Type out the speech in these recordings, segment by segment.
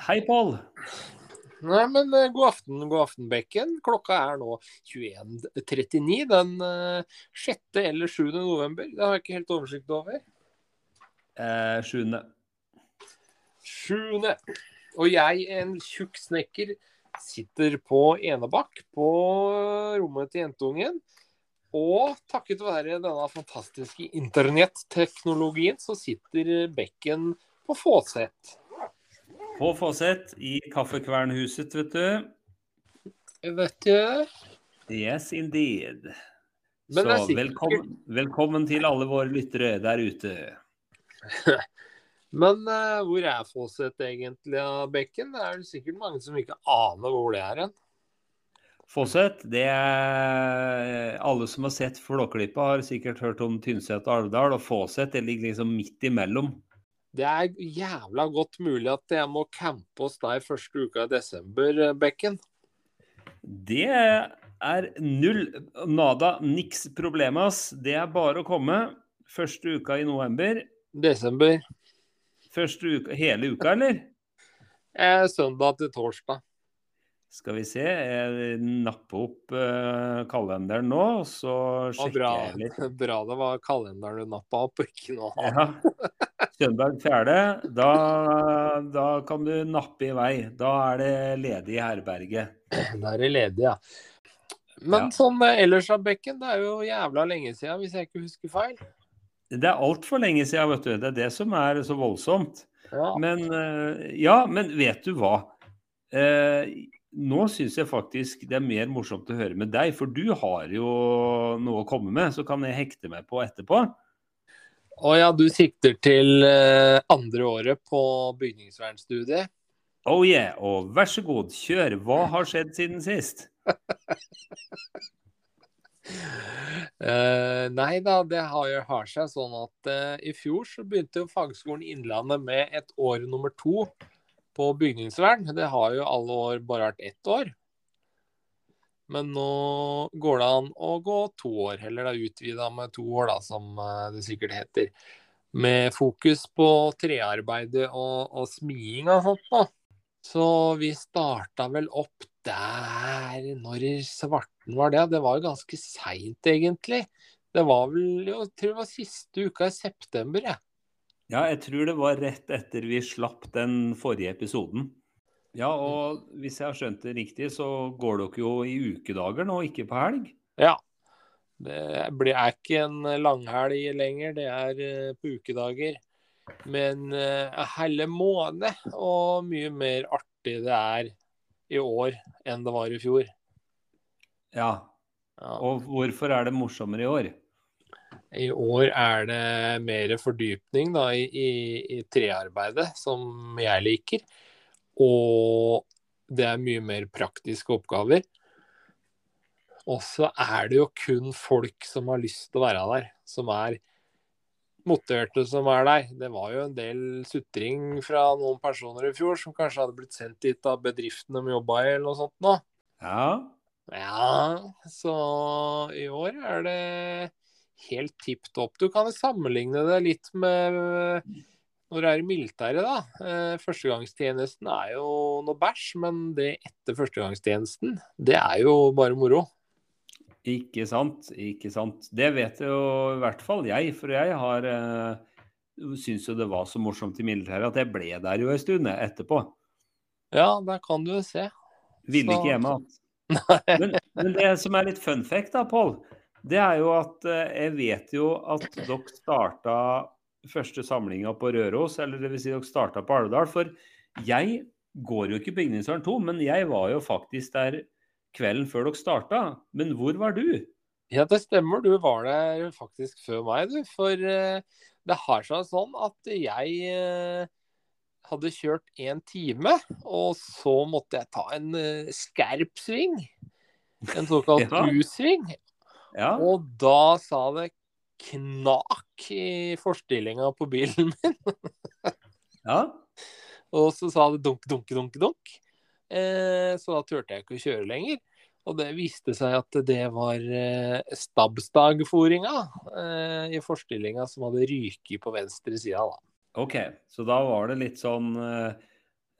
Hei, Pål. Nei, men eh, god aften, god aften, Bekken. Klokka er nå 21.39 den eh, 6. eller 7. november. Det har jeg ikke helt oversikt over. Eh, sjuende. Sjuende. Og jeg, en tjukk snekker, sitter på Enebakk på rommet til jentungen. Og takket være denne fantastiske internetteknologien, så sitter Bekken på Fåset. På Fåset i Kaffekvernhuset, vet du. Vet du? Yes, indeed. Så velkommen, velkommen til alle våre lyttere der ute. Men uh, hvor er Fåset egentlig, av Bekken? Det er det sikkert mange som ikke aner hvor det er hen. Fåset, det er Alle som har sett Flåklypa, har sikkert hørt om Tynset og Alvdal. Og Fåset det ligger liksom midt imellom. Det er jævla godt mulig at jeg må campe hos deg første uka i desember, eh, Bekken. Det er null nada niks problemas. Det er bare å komme. Første uka i november. Desember. Første uka, hele uka, eller? Eh, søndag til torsdag. Skal vi se, jeg napper opp uh, kalenderen nå, og så sjekker sjekker bra, jeg litt. bra det var kalenderen du nappa opp, ikke noe annet. Ja. Søndag 4. Da, da kan du nappe i vei. Da er det ledig i herberget. Da er det ledig, ja. Men Ja. sånn ellers av Bekken, det er jo jævla lenge siden, hvis jeg ikke husker feil. Det er altfor lenge siden, vet du. Det er det som er så voldsomt. Ja. Men eh, ja, men vet du hva? Eh, nå syns jeg faktisk det er mer morsomt å høre med deg, for du har jo noe å komme med, så kan jeg hekte meg på etterpå. Å ja, du sikter til eh, andre året på bygningsvernstudiet? Oh yeah, og vær så god, kjør. Hva har skjedd siden sist? uh, nei da, det har, jo- har seg sånn at uh, i fjor så begynte jo Fagskolen Innlandet med et år nummer to på bygningsvern. Det har jo alle år bare vært ett år. Men nå går det an å gå to år, heller da utvida med to år, da, som eh, det sikkert heter. Med fokus på trearbeidet og, og smiing og sånt. da. Så vi starta vel opp der Når svarten var det? Det var jo ganske seint, egentlig. Det var vel jeg tror det var siste uka i september, jeg. Ja, jeg tror det var rett etter vi slapp den forrige episoden. Ja, og hvis jeg har skjønt det riktig, så går dere jo i ukedager nå, ikke på helg? Ja. Det er ikke en langhelg lenger, det er eh, på ukedager. Men uh, hele måned, og mye mer artig det er i år enn det var i fjor. Ja. Ja. Og hvorfor er det morsommere i år? I år er det mer fordypning da, i, i, i trearbeidet, som jeg liker. Og det er mye mer praktiske oppgaver. Og så er det jo kun folk som har lyst til å være der, som er motiverte som er der. Det var jo en del sutring fra noen personer i fjor som kanskje hadde blitt sendt dit av bedriften de jobba i, eller noe sånt nå. Ja. Ja, så i år er det helt tipp topp. Du kan jo sammenligne det litt med når det er i militæret, da. Eh, Førstegangstjenesten er jo noe bæsj, men det etter førstegangstjenesten, det er jo bare moro. Ikke sant, ikke sant. Det vet jo i hvert fall jeg, for jeg har eh, syns jo det var så morsomt i militæret at jeg ble der jo en stund etterpå. Ja, der kan du jo se. Ville Så- ikke hjemme igjen. Men, men det som er litt fun fact, da, Pål, det er jo at eh, jeg vet jo at dere starta første samlinga på Røros, eller vil si dere starta på Alvdal. For jeg går jo ikke Bygningsvern 2, men jeg var jo faktisk der kvelden før dere starta. Men hvor var du? Ja, det stemmer. Du var der faktisk før meg, du. For eh, det har seg sånn at jeg eh, hadde kjørt én time, og så måtte jeg ta en eh, skerp sving. En såkalt Ja. U-sving. Ja, Og da sa det knak i forstillinga på bilen min. ja. Og så sa det dunk, dunk, dunk, dunk. Eh, så da turte jeg ikke å kjøre lenger. Og det viste seg at det var eh, Stabstag-foringa eh, i forstillinga som hadde ryket på venstre sida, da. OK. Så da var det litt sånn eh,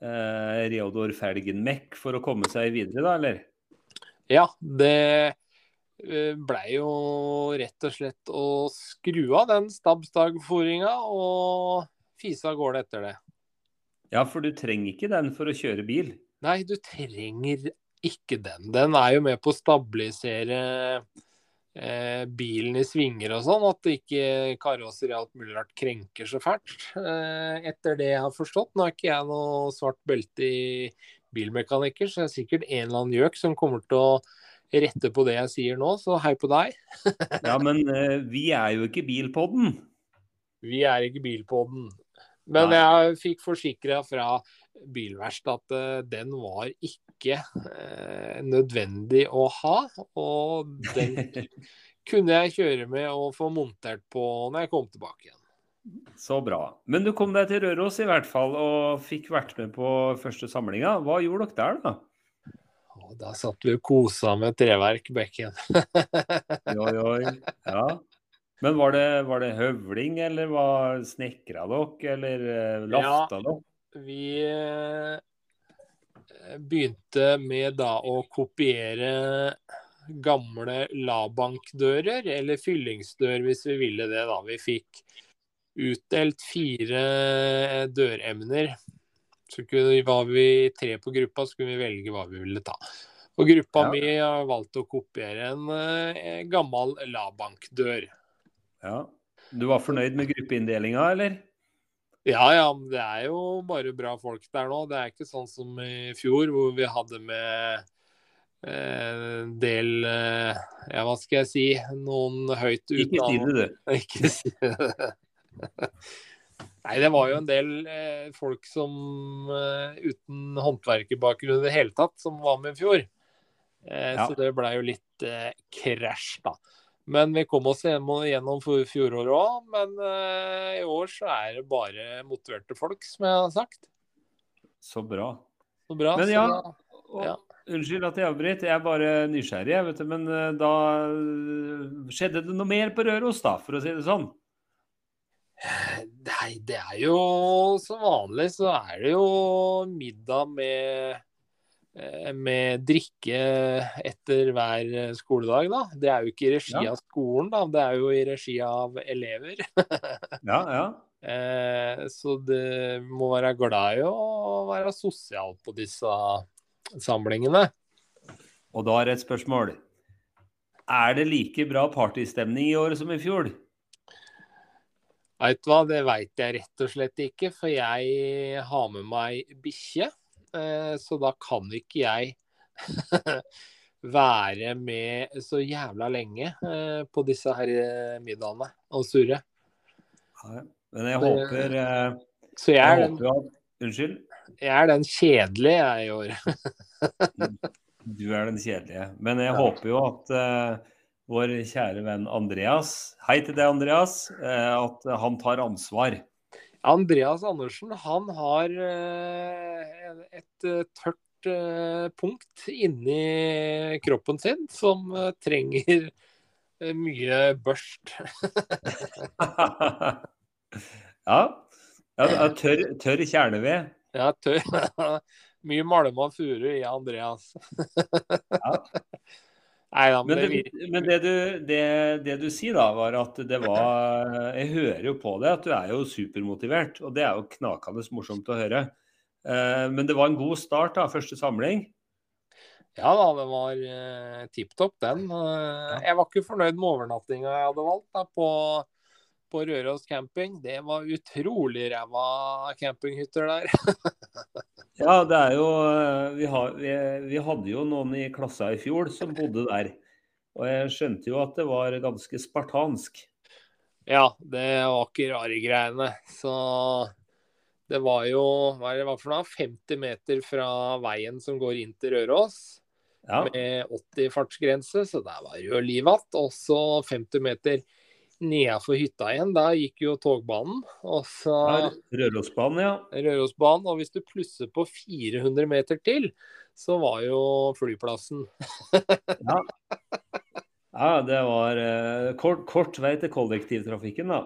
eh, Reodor Felgen-mekk for å komme seg videre, da, eller? Ja, det blei jo rett og slett å skru av den Stabstag-fòringa og fise av gårde etter det. Ja, for du trenger ikke den for å kjøre bil. Nei, du trenger ikke den. Den er jo med på å stabilisere eh, bilen i svinger og sånn, at ikke karosser i alt mulig rart krenker så fælt. Eh, etter det jeg har forstått. Nå er ikke jeg noe svart belte i bilmekanikker, så det er sikkert en eller annen gjøk som kommer til å rette på det jeg sier nå, så hei på deg. Ja, men eh, vi er jo ikke Bilpodden. Vi er ikke bilpodden. Men Nei. jeg fikk forsikra fra bilverst at eh, den var ikke eh, nødvendig å ha. Og den kunne jeg kjøre med og få montert på når jeg kom tilbake igjen. Så bra. Men du kom deg til Røros i hvert fall, og fikk vært med på første samlinga. Hva gjorde dere der, da? Da satt vi og kosa med treverk, Bekken. Oi, oi. Ja. Men var det, var det høvling, eller var snekra dere, eller eh, lafta dere? Vi eh, begynte med da å kopiere gamle Labank-dører, eller fyllingsdør hvis vi ville det. da. Vi fikk utdelt fire døremner. Så kunne, var vi tre på gruppa, så kunne vi velge hva vi ville ta. Og gruppa Ja. mi har valgt å kopiere en eh, gammel Labank-dør. Ja. Du var fornøyd med gruppeinndelinga, eller? Ja, ja, det er jo bare bra folk der nå. Det er ikke sånn som i fjor, hvor vi hadde med eh, en del eh, Ja, hva skal jeg si? Noen høyt Ikke si det, du. Ikke si det. Nei, det var jo en del eh, folk som eh, uten håndverkerbakgrunn i det hele tatt, som var med i fjor. Eh, Ja. Så det blei jo litt eh, krasj, da. Men vi kom oss gjennom, fjoråret òg. Men i år så er det bare motiverte folk, som jeg har sagt. Så bra. Så bra. Men så ja, da- Og, Ja. Unnskyld at jeg avbryter, jeg er bare nysgjerrig. Vet du, men da skjedde det noe mer på Røros, da, for å si det sånn? Nei, det er jo som vanlig så er det jo middag med eh, med drikke etter hver skoledag, da. Det er jo ikke i regi Ja. av skolen, da. Det er jo i regi av elever. Ja, ja. Eh, så det må være glad i å være sosial på disse samlingene. Og da er et spørsmål. Er det like bra partystemning i år som i fjor? Vet du hva, det veit jeg rett og slett ikke, for jeg har med meg bikkje. Eh, så da kan ikke jeg være med så jævla lenge eh, på disse her eh, middagene og surre. Men jeg håper Så jeg Jeg er, den, håper at Unnskyld? jeg er den kjedelige jeg i år. Du er den kjedelige. Men jeg håper jo at vår kjære venn Andreas Hei til deg, Andreas. eh, at han tar ansvar. Andreas Andersen han har eh, et eh, tørt punkt inni kroppen sin som trenger mye børst. ja. ja. ja, Tørr, tørr kjerneved. Ja, tørr. Mye malma furu i Andreas. Ja. Nei da, men, Men, det men det, du, det, det du sier da, var at det var Jeg hører jo på det at du er jo supermotivert, og det er jo knakende morsomt å høre. Eh, Men det var en god start, da, første samling. Ja da, det var uh, tipp topp, den. Eh, Jeg var ikke fornøyd med overnattinga jeg hadde valgt da, på, på Røros camping. Det var utrolig ræva campinghytter der. Ja, det er jo eh, vi, har, vi, vi hadde jo noen i klassa i fjor som bodde der. Og jeg skjønte jo at det var ganske spartansk. Ja, det var ikke rare greiene. Så det var jo hva er det var for noe, 50 meter fra veien som går inn til Røros. Ja, med 80 fartsgrense, så der var det jo liv igjen. Og så 50 meter nedenfor hytta igjen, der gikk jo togbanen. Og så ja Rørosbanen, ja. Rørosbanen. Og hvis du plusser på 400 meter til, så var jo flyplassen. Ja, ja det var eh, kort, kort vei til kollektivtrafikken, da.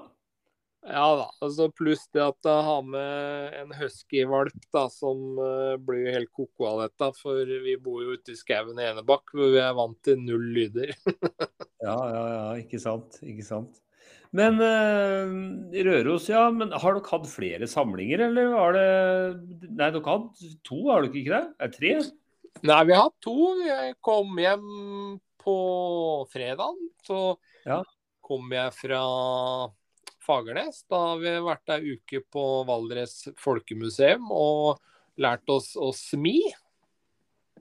Ja da. altså Pluss det at jeg har med en huskyvalp da, som uh, blir helt ko-ko av dette. For vi bor jo ute i skauen i Enebakk, hvor vi er vant til null lyder. ja, ja, ja. Ikke sant. Ikke sant. Men uh, Røros, ja. Men har dere hatt flere samlinger, eller var det Nei, dere har hatt to, har dere ikke det? Er det tre? Nei, vi har hatt to. Jeg kom hjem på fredag, så ja. kom jeg fra Fagernes. Da har vi vært ei uke på Valdres folkemuseum og lært oss å smi.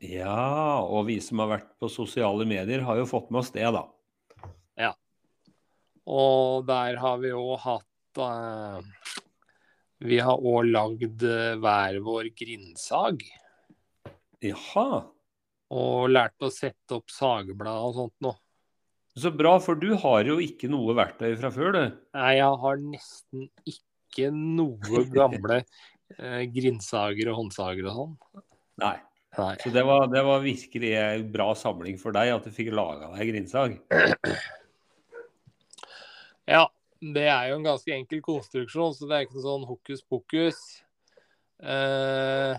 Ja, og vi som har vært på sosiale medier, har jo fått med oss det, da. Ja. Og der har vi jo hatt uh, Vi har òg lagd uh, hver vår grindsag. Jaha. Og lært å sette opp sagblad og sånt noe. Så bra, for du har jo ikke noe verktøy fra før, du. Nei, jeg har nesten ikke noe gamle eh, grindsager og håndsager og sånn. Nei. Nei. Så det var, det var, virkelig en bra samling for deg at du fikk laga deg grindsag? Ja, det er jo en ganske enkel konstruksjon, så det er ikke noe sånn hokus pokus. Eh,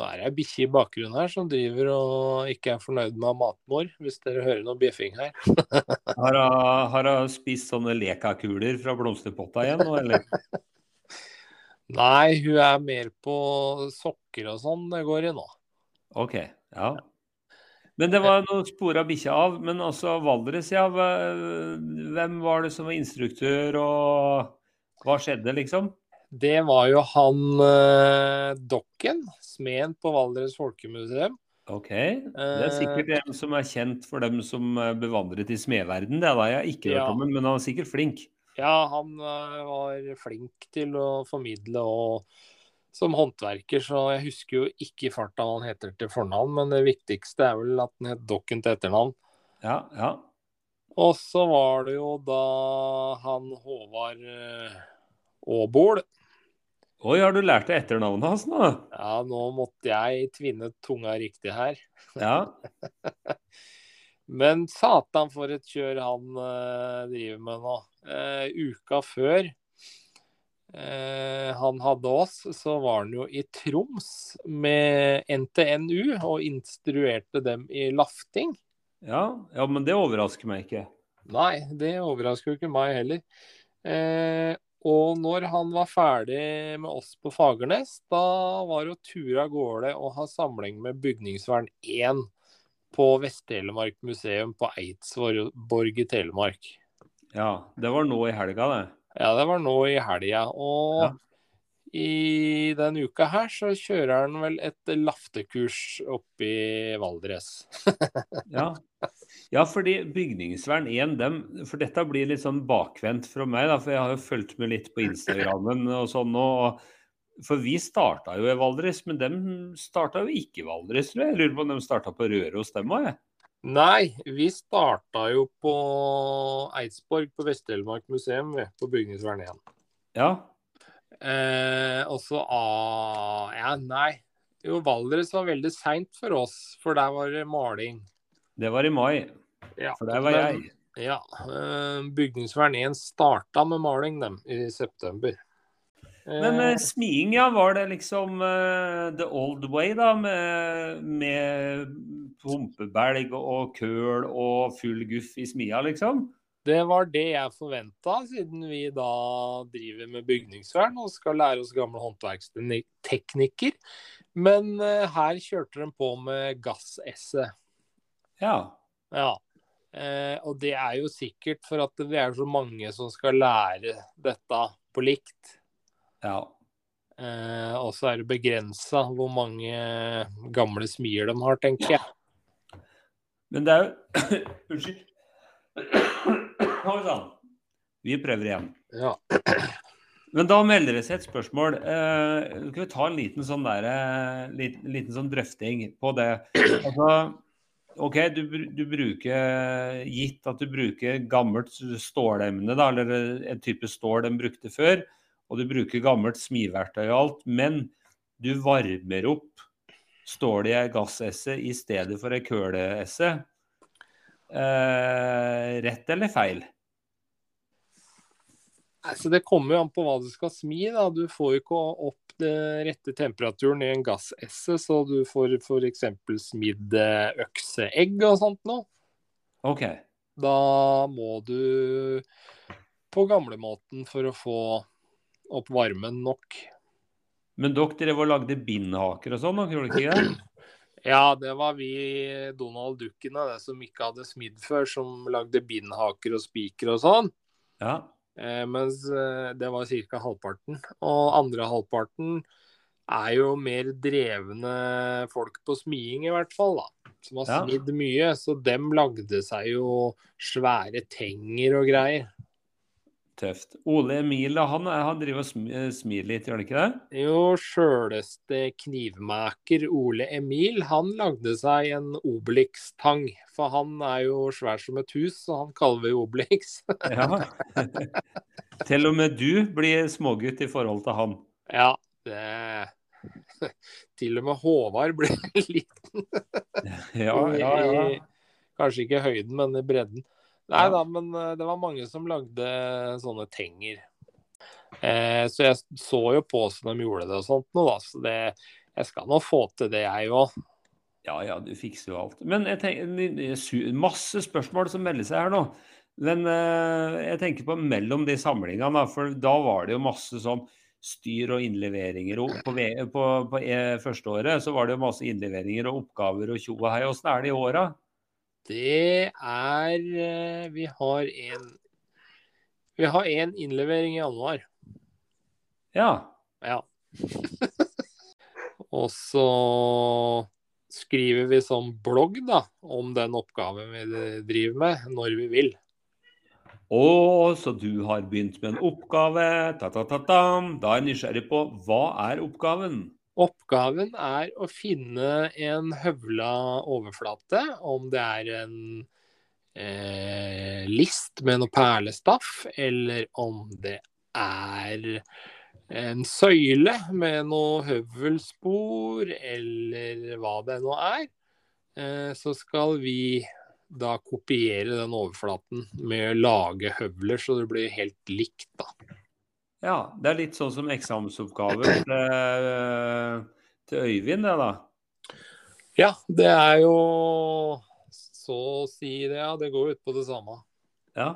nå er det ei bikkje i bakgrunnen her som driver og ikke er fornøyd med matmor, hvis dere hører noe bjeffing her. har hun spist sånne lekakuler fra blomsterpotta igjen nå, eller? Nei, hun er mer på sokker og sånn det går i nå. OK, ja. Men det var noen spor av bikkja av. Men altså Valdres, ja. Hvem var det som var instruktør, og hva skjedde, liksom? Det var jo han eh, Dokken, smeden på Valdres Folkemuseum. Ok. Det er sikkert en som er kjent for dem som er bevandret i smedverden. Det har jeg ikke hørt ja. om, men han er sikkert flink. Ja, han uh, var flink til å formidle og som håndverker, så jeg husker jo ikke i farta hva han heter til fornavn, men det viktigste er vel at han het Dokken til etternavn. Ja, ja. Og så var det jo da han Håvard Aabol Oi, har du lært deg etternavnet hans nå? Ja, nå måtte jeg tvinne tunga riktig her. Ja. Men satan for et kjør han eh, driver med nå. Eh, uka før eh, han hadde oss, så var han jo i Troms med NTNU og instruerte dem i lafting. Ja, ja men det overrasker meg ikke. Nei, det overrasker jo ikke meg heller. Eh, og når han var ferdig med oss på Fagernes, da var det å ture av gårde og ha samling med Bygningsvern 1 på Vest-Telemark museum på Eidsborg i Telemark. Ja, det var nå i helga, det? Ja, det var nå i helga. Og ja. I den uka her så kjører han vel et laftekurs oppe i Valdres. ja. Ja, fordi bygningsvern 1, dem, for dette blir litt sånn bakvendt fra meg, da, for jeg har jo fulgt med litt på Instagrammen og sånn nå. For vi starta jo i Valdres, men dem starta jo ikke i Valdres, tror jeg. Jeg lurer på om de starta på Røros, dem òg, jeg. Nei, vi starta jo på Eidsborg på Vest-Telemark museum, på bygningsvern 1. Ja. Eh, og så ah, Ja, nei. Jo, Valdres var veldig seint for oss, for der var det maling. Det var i mai. Ja, for der var men, jeg. Ja. Eh, bygningsvern 1 starta med maling dem i september. Men eh, smiing, ja. Var det liksom uh, the old way, da? Med, med pumpebelg og køl og full guff i smia, liksom? Det var det jeg forventa, siden vi da driver med bygningsvern og skal lære oss gamle håndverksteknikker. Men uh, her kjørte de på med gass-esse. Ja. ja. Uh, og det er jo sikkert for at vi er så mange som skal lære dette på likt. Ja. Uh, og så er det begrensa hvor mange gamle smier de har, tenker jeg. Men det er jo Unnskyld. Oi sann. Vi prøver igjen. Ja. Men da melder det seg et spørsmål. Eh, skal vi ta en liten sånn, der, eh, liten, liten sånn drøfting på det? Altså, OK, du, du, bruker Gitt at du bruker gammelt stålemne, da, eller en type stål de brukte før, og du bruker gammelt smiverktøy og alt, men du varmer opp stålet i ei gassesse i stedet for ei køleesse. Eh, rett eller feil? Altså, det kommer jo an på hva du skal smi. da. Du får jo ikke opp den rette temperaturen i en gassesse, så du får f.eks. smidd eh, økseegg og sånt noe. Okay. Da må du på gamlemåten for å få opp varmen nok. Men dere drev og lagde bindhaker og sånn, gjorde dere ikke det? Ja, det var vi Donald Duckene det som ikke hadde smidd før, som lagde bindhaker og spiker og sånn. Ja. Eh, mens eh, det var ca. halvparten. Og andre halvparten er jo mer drevne folk på smiing, i hvert fall. da. Som har Ja. smidd mye. Så dem lagde seg jo svære tenger og greier. Tøft. Ole Emil, han, han driver og eh, litt, gjør han ikke det? Jo, sjøleste knivmaker Ole Emil, han lagde seg en Obelix-tang. For han er jo svær som et hus, så han kaller vi Obelix. Ja. Til og med du blir smågutt i forhold til han. Ja, det Til og med Håvard ble liten. Ja, ja, ja. Kanskje ikke i høyden, men i bredden. Nei da, men eh, det var mange som lagde sånne tenger. Eh, så jeg så jo på som de gjorde det og sånt nå, da. Så det, jeg skal nå få til det, jeg òg. Ja, ja, du fikser jo alt. Men jeg tenker, masse spørsmål som melder seg her nå. Men eh, jeg tenker på mellom de samlingene, for da var det jo masse sånn styr og innleveringer. Og på, på, på e første året så var det jo masse innleveringer og oppgaver og tjo og hei. Åssen er det i åra? Det er eh, Vi har en Vi har én innlevering i januar. Ja. Ja. og så skriver vi som blogg da, om den oppgaven vi driver med, når vi vil. Å, så du har begynt med en oppgave. Ta-ta-ta-tam. Da er jeg nysgjerrig på hva er oppgaven? Oppgaven er å finne en høvla overflate, om det er en eh, list med noe perlestaff, eller om det er en søyle med noe høvelspor, eller hva det nå er. Eh, så skal vi da kopiere den overflaten med å lage høvler, så det blir helt likt, da. Ja, det er litt sånn som eksamensoppgaver til, til Øyvind, det da. Ja, det er jo så å si det, ja. Det går ut på det samme. Ja.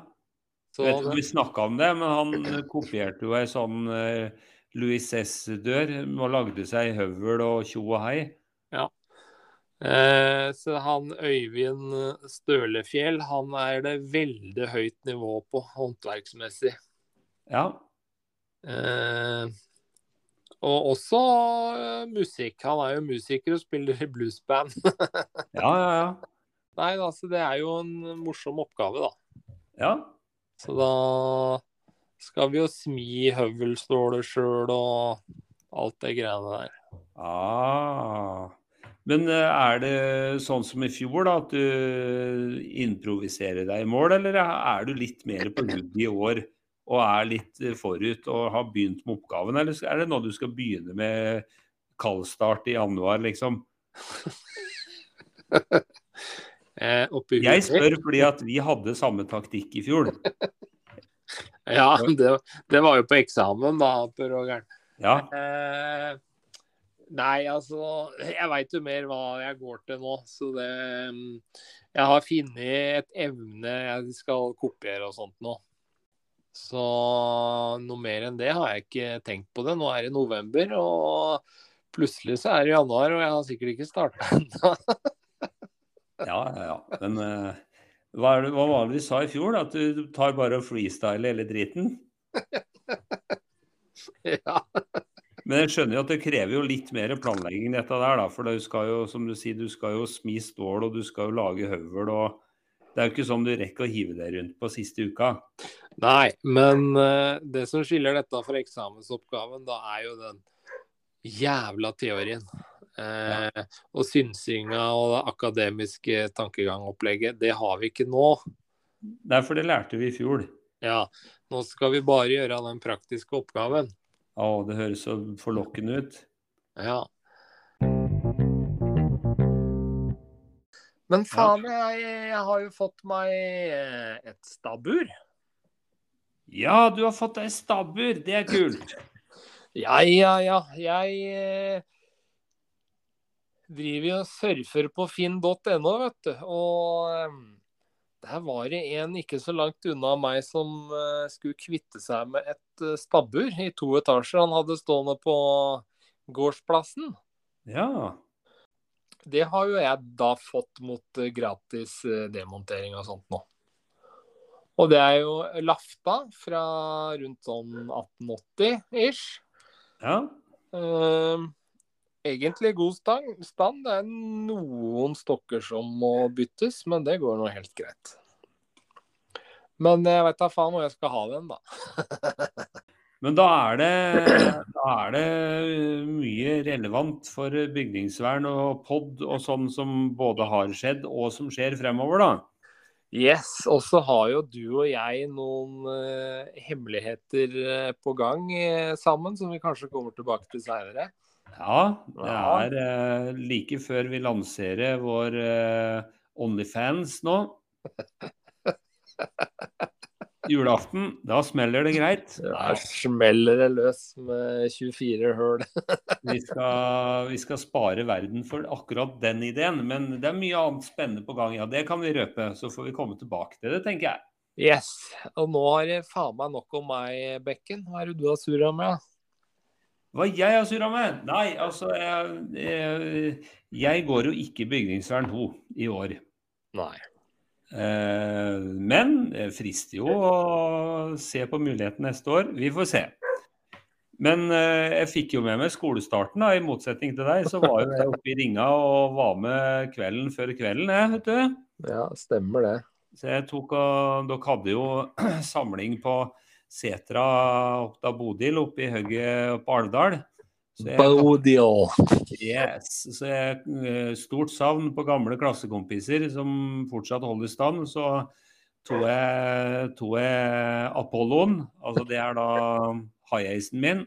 Så Jeg vet ikke om vi snakka om det, men han kopierte jo ei sånn eh, Louis S-dør og lagde seg høvel og tjo og hei. eh, så han Øyvind Stølefjell, han er det veldig høyt nivå på håndverksmessig. Ja. Eh, og også eh, musikk. Han er jo musiker og spiller i bluesband. Ja, ja, ja. Nei, altså det er jo en morsom oppgave, da. ja. Så da skal vi jo smi høvelståler sjøl og alt det greiene der. Ah. Men eh, er det sånn som i fjor, da, at du improviserer deg i mål, eller er du litt mer på hugget i år og er litt eh, forut og har begynt med oppgaven, eller er det nå du skal begynne med kaldstart i januar, liksom? Eh, Jeg spør fordi at vi hadde samme taktikk i fjor. Ja, det, det var jo på eksamen, da, Per Rogern. Ja. Eh, nei, altså Jeg veit jo mer hva jeg går til nå, så det mm, Jeg har funnet et evne jeg skal kopiere og sånt nå. Så noe mer enn det har jeg ikke tenkt på det. Nå er det november, og plutselig så er det januar, og jeg har sikkert ikke starta ennå. Ja, ja. Men uh, hva, det, hva var det vi sa i fjor? At du tar bare og freestyler hele driten? ja. Men jeg skjønner jo at det krever jo litt mer planlegging dette der, da. For du skal jo, som du sier, du skal jo smi stål, og du skal jo lage høvel, og det er jo ikke sånn du rekker å hive deg rundt på siste uka. Nei, men eh, det som skiller dette fra eksamensoppgaven, da er jo den jævla teorien. Eh, og synsinga og det akademiske tankegangopplegget, det har vi ikke nå. Derfor det lærte vi i fjor. Ja, nå skal vi bare gjøre den praktiske oppgaven. Å, det høres så forlokkende ut. Ja. Men faen, jeg, jeg har jo fått meg eh, et stabbur. Ja, du har fått deg stabbur. Det er kult. Ja, ja, ja. Jeg eh, driver jo og surfer på finn.no, vet du. Og eh, der var det en ikke så langt unna meg som eh, skulle kvitte seg med et stabbur i to etasjer han hadde stående på gårdsplassen. Ja. Det har jo jeg da fått mot eh, gratis eh, demontering og sånt nå. Og det er jo Lafta fra rundt sånn 1880-ish. Ja. Eh, egentlig god stand. stand. Det er noen stokker som må byttes, men det går nå helt greit. Men jeg vet da faen hvor jeg skal ha den, da. Men da er, det, da er det mye relevant for bygningsvern og pod og sånn som både har skjedd og som skjer fremover, da. Yes, og så har jo du og jeg noen uh, hemmeligheter eh, på gang uh, sammen, som vi kanskje kommer tilbake til seinere. Ja, det er like før vi lanserer vår Onlyfans nå. Julaften, da smeller det greit. Da smeller det løs med 24 høl. Vi skal, vi skal spare verden for akkurat den ideen, men det er mye annet spennende på gang. Ja, det kan vi røpe, så får vi komme tilbake til det, tenker jeg. Yes, og nå har det faen meg nok om meg, Bekken. Hva er det du har surra med? Hva jeg har surra med? Nei, altså jeg, jeg, jeg går jo ikke bygningsvern 2 i år. Nei. Eh, men det frister jo å se på muligheten neste år. Vi får se. Men eh, jeg fikk jo med meg skolestarten, da, i motsetning til deg. Så var jo jeg oppe i Ringa og var med kvelden før kvelden, jeg, vet du. Ja, stemmer det. Så jeg tok og Dere hadde jo samling på Setra opp da Bodil, oppe i hugget på Alvdal. Jeg, Baudio. yes, så jeg, eh, stort savn på gamle klassekompiser som fortsatt holder stand. Så tok jeg, tok jeg Apolloen, altså det er da high-acen min,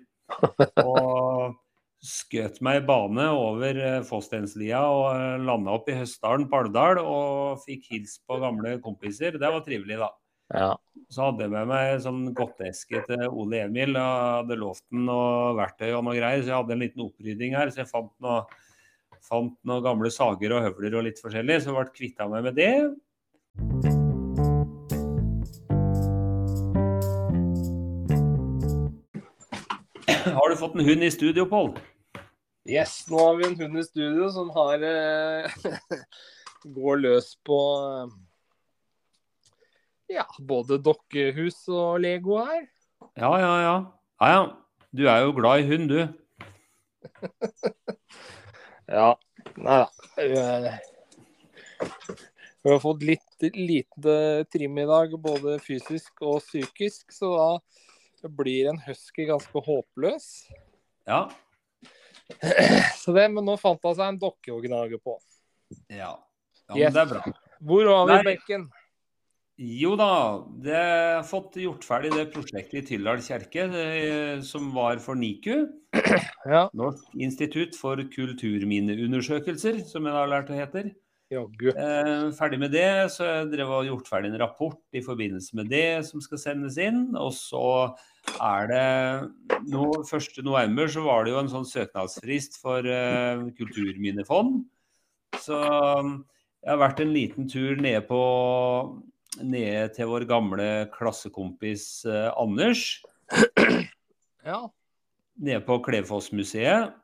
og skjøt meg i bane over Fostenslia og landa opp i Høstdalen på Alvdal og fikk hils på gamle kompiser. Det var trivelig, da. Ja. Så hadde jeg med meg en sånn godteske til Ole Emil. Jeg hadde lovt den noe verktøy og noe greier, så jeg hadde en liten opprydding her. Så jeg fant noe, fant noen gamle sager og høvler og litt forskjellig, så jeg ble kvitta meg med det. Har du fått en hund i studio, Pål? Yes, nå har vi en hund i studio som har eh, Går løs på eh, Ja, både dokkehus og Lego her. Ja, ja, ja. Ja, ja. Du er jo glad i hund, du. Ja. Nei da. Vi har fått litt lite trim i dag, både fysisk og psykisk, så da blir en husky ganske håpløs. Ja. Så det, Men nå fant hun seg en dokke å gnage på. Ja, ja Yes. det er bra. Hvor var vi, Nei. Bekken? Jo da, det har fått gjort ferdig det prosjektet i Tyldal kjerke som var for NIKU. Ja, Norsk institutt for kulturminneundersøkelser, som jeg har lært det heter. jaggu. Eh, ferdig med det, så jeg drev og gjort ferdig en rapport i forbindelse med det som skal sendes inn. Og så er det nå 1. november så var det jo en sånn søknadsfrist for eh, kulturminnefond. Så jeg har vært en liten tur nede på nede til vår gamle klassekompis eh, Anders. Ja. Nede på Klefossmuseet.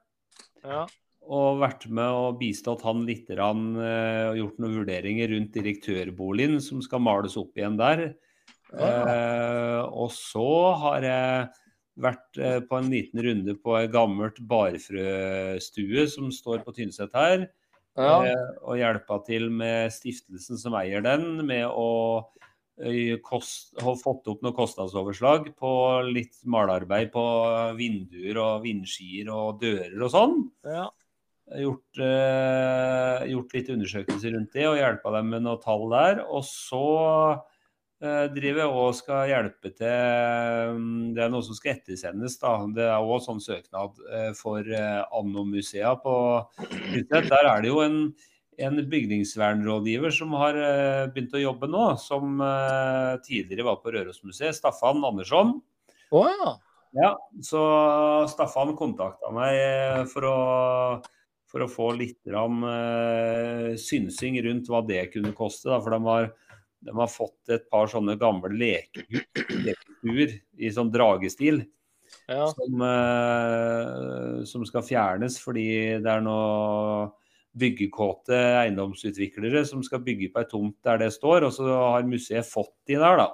ja. Og vært med og bistått han litt grann, eh, og gjort noen vurderinger rundt direktørboligen som skal males opp igjen der. Eh, og så har jeg vært eh, på en liten runde på et gammelt barfrøstue som står på Tynset her. Ja. Eh, og hjelpa til med stiftelsen som eier den, med å kost, ha fått opp noe kostnadsoverslag på litt malarbeid på vinduer og vindskier og dører og sånn. ja. Gjort, eh, gjort litt undersøkelser rundt det og hjelpa dem med noen tall der. Og så driver og skal hjelpe til mm, Det er noe som skal ettersendes, da. Det er òg sånn søknad eh, for eh, Anno-musea på Tynset. Der er det jo en, en bygningsvernrådgiver som har eh, begynt å jobbe nå, som eh, tidligere var på Rørosmuseet, Staffan Andersson. Oh, ja. Ja, så Staffan kontakta meg eh, for å, for å få litt grann, eh, synsing rundt hva det kunne koste. Da, for de har, de har fått et par sånne gamle lekekuer i sånn dragestil. ja. Som, eh, som skal fjernes fordi det er noe byggekåte eiendomsutviklere som skal bygge på ei tomt der det står, og så har museet fått de der, da.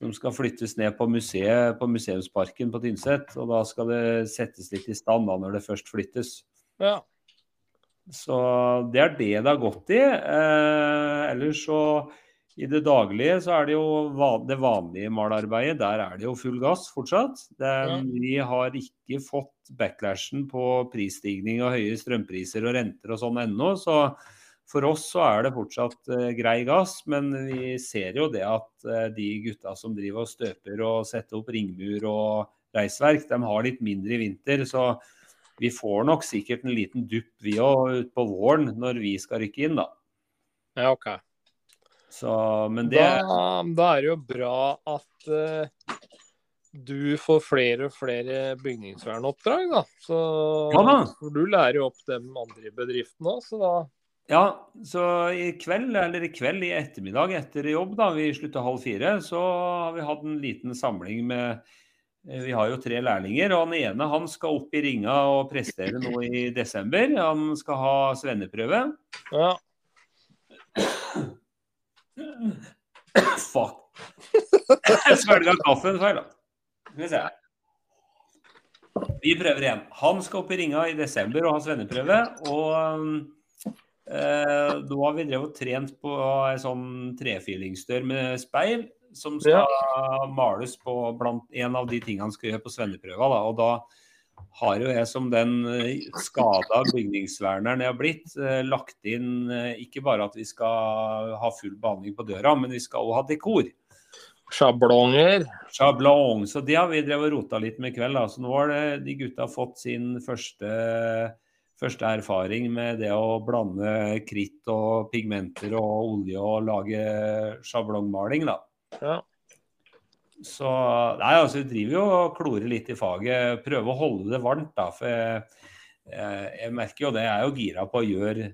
Som skal flyttes ned på museet på Museumsparken på Tynset. Og da skal det settes litt i stand da når det først flyttes. ja. Så det er det det har gått i. Eh, ellers så i det daglige så er det jo det vanlige malarbeidet. Der er det jo full gass fortsatt. Det. Vi har ikke fått backlashen på prisstigning og høye strømpriser og renter og sånn ennå. Så for oss så er det fortsatt eh, grei gass. Men vi ser jo det at eh, de gutta som driver og støper og setter opp ringmur og reisverk, de har litt mindre i vinter. så vi får nok sikkert en liten dupp vi òg utpå våren når vi skal rykke inn, da. ja, OK. Så, men det Da, da er det jo bra at uh, du får flere og flere bygningsvernoppdrag, da. Så Ja da. for du lærer jo opp de andre bedriftene òg, så da Ja, så i kveld, eller i kveld i ettermiddag etter jobb, da vi slutter halv fire, så har vi hatt en liten samling med eh, Vi har jo tre lærlinger, og han ene han skal opp i ringa og prestere nå i desember. Han skal ha svenneprøve. Ja. Fuck. Svelga kaffen feil, da. Skal vi se. Vi prøver igjen. Han skal opp i ringa i desember og ha svenneprøve. Og eh, nå har vi drevet og trent på ei sånn trefilingsdør med speil som skal males på blant en av de tingene han skal gjøre på svenneprøva. Da. Og da har jo jeg som den eh, skada bygningsverneren jeg har blitt, eh, lagt inn eh, ikke bare at vi skal ha full behandling på døra, men vi skal òg ha dekor. Sjablonger. Sjablong. Så det har vi drevet og rota litt med i kveld. Da. Så nå har de gutta fått sin første, første erfaring med det å blande kritt og pigmenter og olje og lage sjablongmaling. Da. Ja. Så nei, altså, vi driver jo og klorer litt i faget. Prøver å holde det varmt, da. For jeg, jeg, merker jo det. Jeg er jo gira på å gjøre,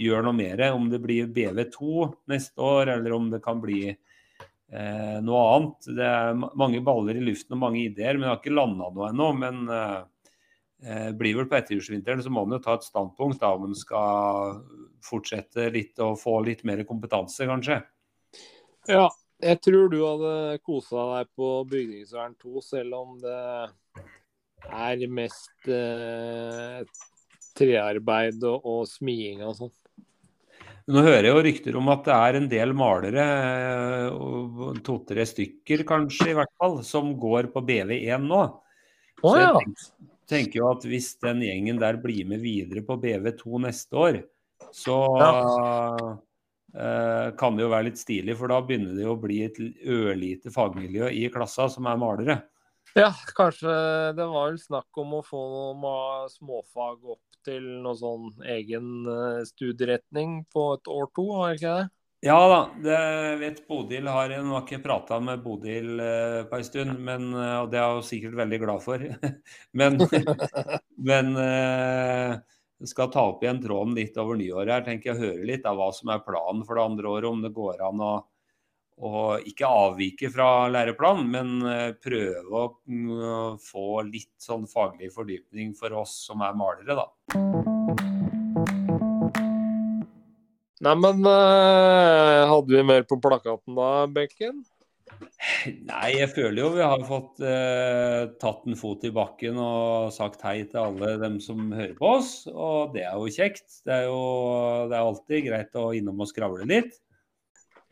gjøre noe mer. Om det blir BV2 neste år, eller om det kan bli eh, noe annet. Det er mange baller i luften og mange ideer, men jeg har ikke landa noe ennå. Men eh, eh, blir vel på etterjulsvinteren, så må man jo ta et standpunkt da, om man skal fortsette litt og få litt mer kompetanse, kanskje. ja. Jeg tror du hadde kosa deg på Bygningsvern 2, selv om det er mest eh, trearbeid og, og smiing og sånn. Nå hører jeg jo rykter om at det er en del malere, eh, to-tre stykker kanskje i hvert fall, som går på BV1 nå. Å Så jeg ja. tenker, tenker jo at hvis den gjengen der blir med videre på BV2 neste år, så eh, kan det jo være litt stilig, for da begynner det jo å bli et ørlite fagmiljø i klassa som er malere. Ja, kanskje det var vel snakk om å få noen småfag opp til noe sånn egen eh, studieretning på et år to, var det ikke det? Ja da, det vet Bodil har Nå har ikke jeg prata med Bodil eh, på en stund, men, eh, og det er hun sikkert veldig glad for. men men eh, jeg skal ta opp igjen tråden litt over nyåret her. tenker jeg Høre litt av hva som er planen for det andre året. Om det går an å, å ikke avvike fra læreplanen, men eh, prøve å mm, få litt sånn faglig fordypning for oss som er malere, da. Neimen, uh, hadde vi mer på plakaten da, Bekken? Nei, jeg føler jo vi har fått eh, tatt en fot i bakken og sagt hei til alle dem som hører på oss. Og det er jo kjekt. Det er jo det er alltid greit å innom og skravle litt.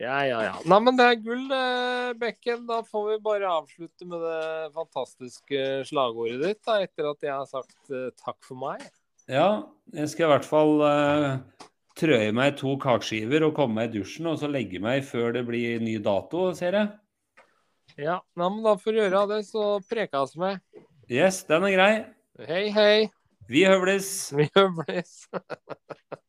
Ja, ja, ja. Nei, men det er gull, eh, Bekken. Da får vi bare avslutte med det fantastiske slagordet ditt, da, etter at jeg har sagt eh, takk for meg. Ja, jeg skal i hvert fall eh, trø i meg to kakeskiver og komme meg i dusjen, og så legge meg før det blir ny dato, ser jeg. Ja, men da får du gjøre det, så prekes vi. Yes, den er grei. Hei, hei. Vi høvles. Vi høvles.